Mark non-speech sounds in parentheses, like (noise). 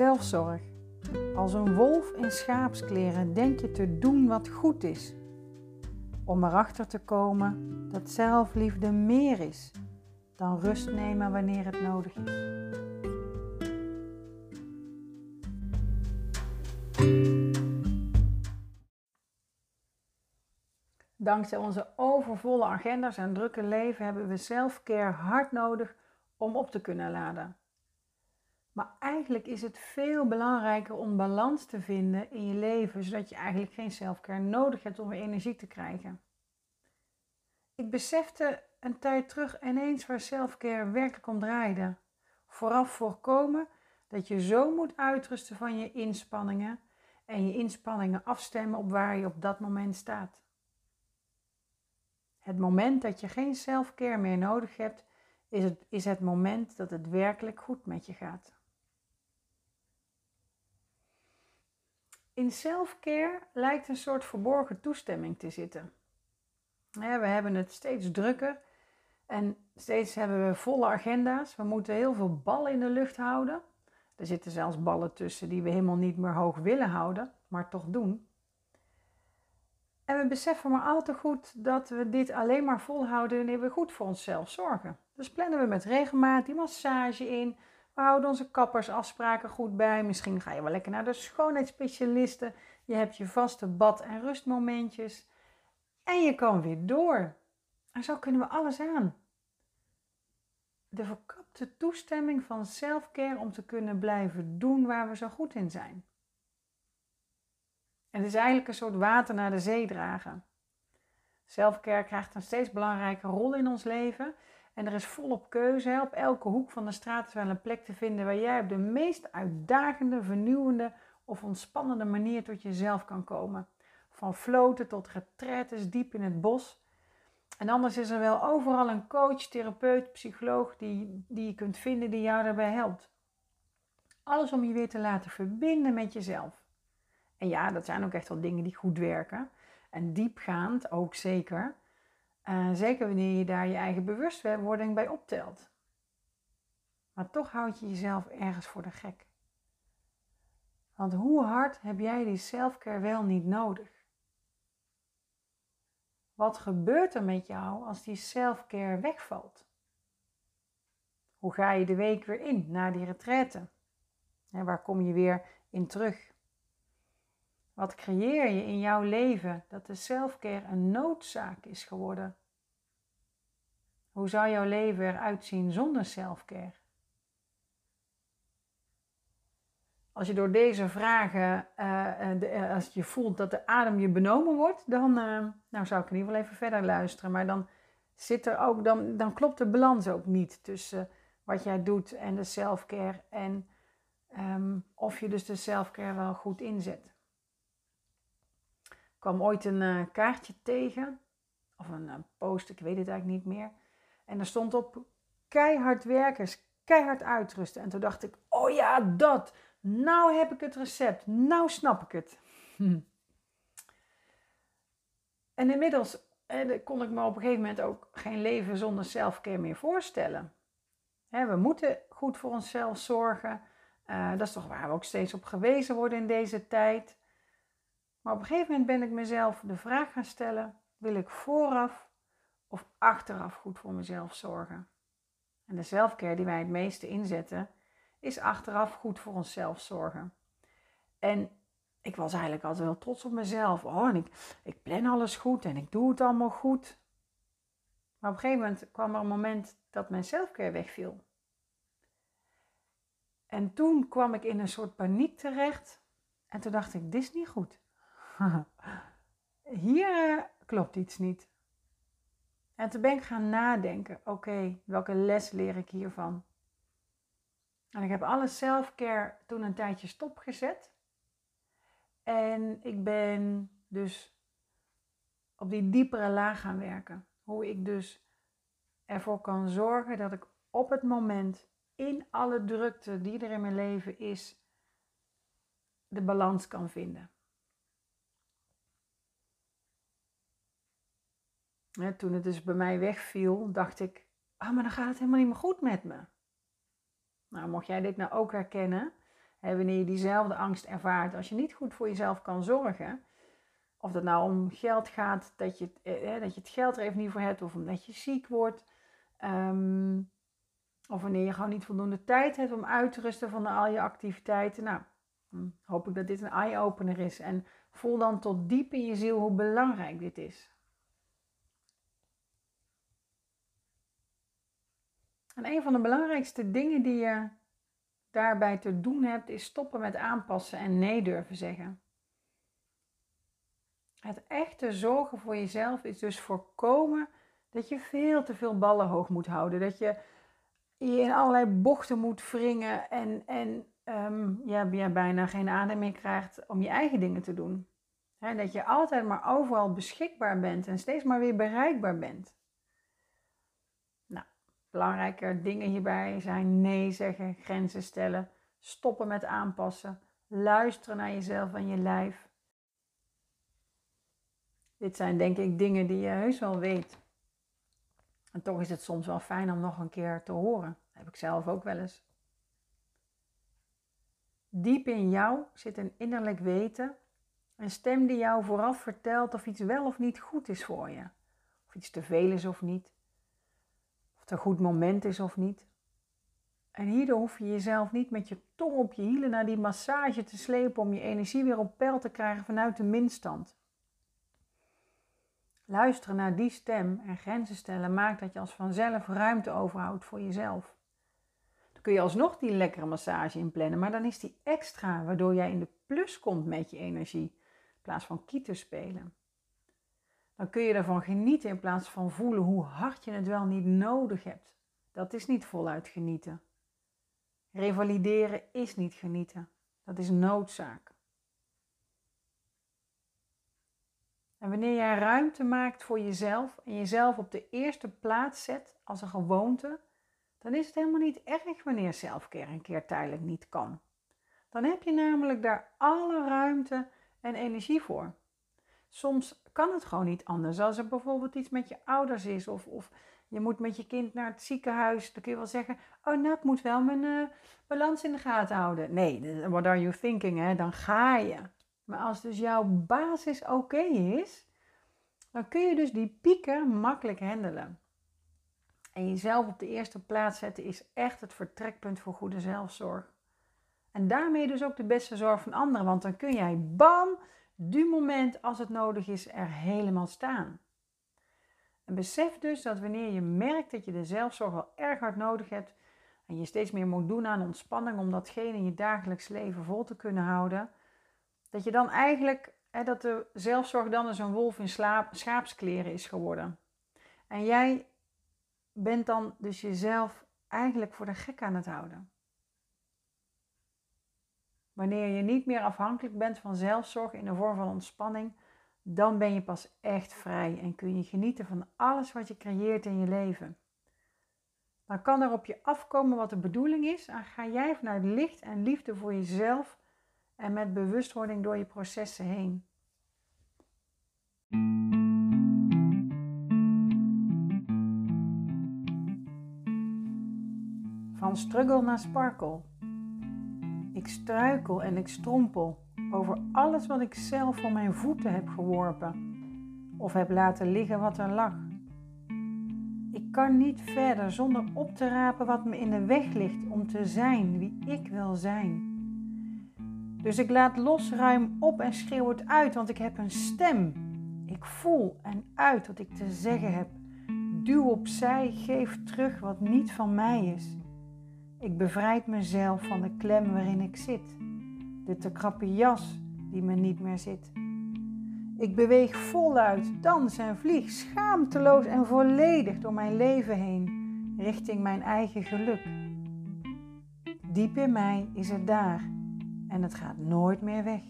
Zelfzorg. Als een wolf in schaapskleren denk je te doen wat goed is. Om erachter te komen dat zelfliefde meer is dan rust nemen wanneer het nodig is. Dankzij onze overvolle agenda's en drukke leven hebben we selfcare hard nodig om op te kunnen laden. Maar eigenlijk is het veel belangrijker om balans te vinden in je leven, zodat je eigenlijk geen selfcare nodig hebt om weer energie te krijgen. Ik besefte een tijd terug ineens waar selfcare werkelijk om draaide. Vooraf voorkomen dat je zo moet uitrusten van je inspanningen en je inspanningen afstemmen op waar je op dat moment staat. Het moment dat je geen selfcare meer nodig hebt, is het, is het moment dat het werkelijk goed met je gaat. In selfcare lijkt een soort verborgen toestemming te zitten. we hebben het steeds drukker en steeds hebben we volle agenda's. We moeten heel veel ballen in de lucht houden. Er zitten zelfs ballen tussen die we helemaal niet meer hoog willen houden, maar toch doen. En we beseffen maar al te goed dat we dit alleen maar volhouden wanneer we goed voor onszelf zorgen. Dus plannen we met regelmaat die massage in. We houden onze kappersafspraken goed bij. Misschien ga je wel lekker naar de schoonheidsspecialisten. Je hebt je vaste bad- en rustmomentjes. En je kan weer door. En zo kunnen we alles aan. De verkapte toestemming van selfcare om te kunnen blijven doen waar we zo goed in zijn. En het is eigenlijk een soort water naar de zee dragen. Selfcare krijgt een steeds belangrijke rol in ons leven. En er is volop keuze. Op elke hoek van de straat is wel een plek te vinden waar jij op de meest uitdagende, vernieuwende of ontspannende manier tot jezelf kan komen. Van floten tot retretes diep in het bos. En anders is er wel overal een coach, therapeut, psycholoog die, die je kunt vinden die jou daarbij helpt. Alles om je weer te laten verbinden met jezelf. En ja, dat zijn ook echt wel dingen die goed werken. En diepgaand ook zeker. Uh, zeker wanneer je daar je eigen bewustwording bij optelt. Maar toch houd je jezelf ergens voor de gek. Want hoe hard heb jij die selfcare wel niet nodig? Wat gebeurt er met jou als die selfcare wegvalt? Hoe ga je de week weer in na die retraite? En waar kom je weer in terug? Wat creëer je in jouw leven dat de selfcare een noodzaak is geworden? Hoe zou jouw leven eruit zien zonder selfcare? Als je door deze vragen, uh, als je voelt dat de adem je benomen wordt, dan nou zou ik in ieder geval even verder luisteren. Maar dan, zit er ook, dan, dan klopt de balans ook niet tussen wat jij doet en de selfcare. En ehm, of je dus de selfcare wel goed inzet kwam ooit een uh, kaartje tegen, of een uh, post, ik weet het eigenlijk niet meer. En er stond op keihard werkers, keihard uitrusten. En toen dacht ik, oh ja, dat. Nou heb ik het recept. Nou snap ik het. (laughs) En inmiddels eh, kon ik me op een gegeven moment ook geen leven zonder selfcare meer voorstellen. We moeten goed voor onszelf zorgen. Dat is toch waar we ook steeds op gewezen worden in deze tijd. Maar op een gegeven moment ben ik mezelf de vraag gaan stellen: wil ik vooraf of achteraf goed voor mezelf zorgen? En de zelfcare die wij het meeste inzetten, is achteraf goed voor onszelf zorgen. En ik was eigenlijk altijd wel trots op mezelf. Oh, en ik, ik plan alles goed en ik doe het allemaal goed. Maar op een gegeven moment kwam er een moment dat mijn zelfcare wegviel. En toen kwam ik in een soort paniek terecht. En toen dacht ik, dit is niet goed. (laughs) Hier eh, klopt iets niet. En toen ben ik gaan nadenken, oké, welke les leer ik hiervan? En ik heb alle selfcare toen een tijdje stopgezet. En ik ben dus op die diepere laag gaan werken. Hoe ik dus ervoor kan zorgen dat ik op het moment in alle drukte die er in mijn leven is, de balans kan vinden. Toen het dus bij mij wegviel, dacht ik, ah, maar dan gaat het helemaal niet meer goed met me. Nou, mocht jij dit nou ook herkennen Hè, wanneer je diezelfde angst ervaart als je niet goed voor jezelf kan zorgen. Of dat nou om geld gaat, dat je, eh, dat je het geld er even niet voor hebt, of omdat je ziek wordt. Ehm, of wanneer je gewoon niet voldoende tijd hebt om uit te rusten van al je activiteiten. Nou, hm, hoop ik dat dit een eye-opener is. En voel dan tot diep in je ziel hoe belangrijk dit is. En een van de belangrijkste dingen die je daarbij te doen hebt, is stoppen met aanpassen en nee durven zeggen. Het echte zorgen voor jezelf is dus voorkomen dat je veel te veel ballen hoog moet houden. Dat je je in allerlei bochten moet wringen en, en um, ja, je bijna geen adem meer krijgt om je eigen dingen te doen. dat je altijd maar overal beschikbaar bent en steeds maar weer bereikbaar bent. Nou, belangrijke dingen hierbij zijn nee zeggen, grenzen stellen, stoppen met aanpassen, luisteren naar jezelf en je lijf. Dit zijn denk ik dingen die je heus wel weet. En toch is het soms wel fijn om nog een keer te horen. Dat heb ik zelf ook wel eens. Diep in jou zit een innerlijk weten, een stem die jou vooraf vertelt of iets wel of niet goed is voor je. Of iets te veel is of niet. Het een goed moment is of niet. En hierdoor hoef je jezelf niet met je tong op je hielen naar die massage te slepen om je energie weer op peil te krijgen vanuit de minstand. Luisteren naar die stem en grenzen stellen maakt dat je als vanzelf ruimte overhoudt voor jezelf. Dan kun je alsnog die lekkere massage inplannen, maar dan is die extra, waardoor jij in de plus komt met je energie, in plaats van kieter spelen. Dan kun je ervan genieten in plaats van voelen hoe hard je het wel niet nodig hebt. Dat is niet voluit genieten. Revalideren is niet genieten. Dat is noodzaak. En wanneer jij ruimte maakt voor jezelf en jezelf op de eerste plaats zet als een gewoonte, dan is het helemaal niet erg wanneer zelfcare een keer tijdelijk niet kan. Dan heb je namelijk daar alle ruimte en energie voor. Soms kan het gewoon niet anders. Als er bijvoorbeeld iets met je ouders is of, of je moet met je kind naar het ziekenhuis, dan kun je wel zeggen: Oh, nou, ik moet wel mijn uh, balans in de gaten houden. Nee, what are you thinking? Hè? Dan ga je. Maar als dus jouw basis oké is, dan kun je dus die pieken makkelijk handelen. En jezelf op de eerste plaats zetten is echt het vertrekpunt voor goede zelfzorg. En daarmee dus ook de beste zorg van anderen, want dan kun jij bam, du moment als het nodig is, er helemaal staan. En besef dus dat wanneer je merkt dat je de zelfzorg al erg hard nodig hebt en je steeds meer moet doen aan ontspanning om datgene in je dagelijks leven vol te kunnen houden, dat je dan eigenlijk, hè, dat de zelfzorg dan eens een wolf in slaap, schaapskleren is geworden. En jij bent dan dus jezelf eigenlijk voor de gek aan het houden. Wanneer je niet meer afhankelijk bent van zelfzorg in de vorm van ontspanning, dan ben je pas echt vrij en kun je genieten van alles wat je creëert in je leven. Dan kan er op je afkomen wat de bedoeling is en ga jij vanuit licht en liefde voor jezelf en met bewustwording door je processen heen. Van struggle naar sparkle. Ik struikel en ik strompel over alles wat ik zelf voor mijn voeten heb geworpen of heb laten liggen wat er lag. Ik kan niet verder zonder op te rapen wat me in de weg ligt om te zijn wie ik wil zijn. Dus ik laat los, ruim op en schreeuw het uit, want ik heb een stem. Ik voel en uit wat ik te zeggen heb. Duw opzij, geef terug wat niet van mij is. Ik bevrijd mezelf van de klem waarin ik zit, de te krappe jas die me niet meer zit. Ik beweeg voluit, dans en vlieg, schaamteloos en volledig door mijn leven heen, richting mijn eigen geluk. Diep in mij is het daar en het gaat nooit meer weg.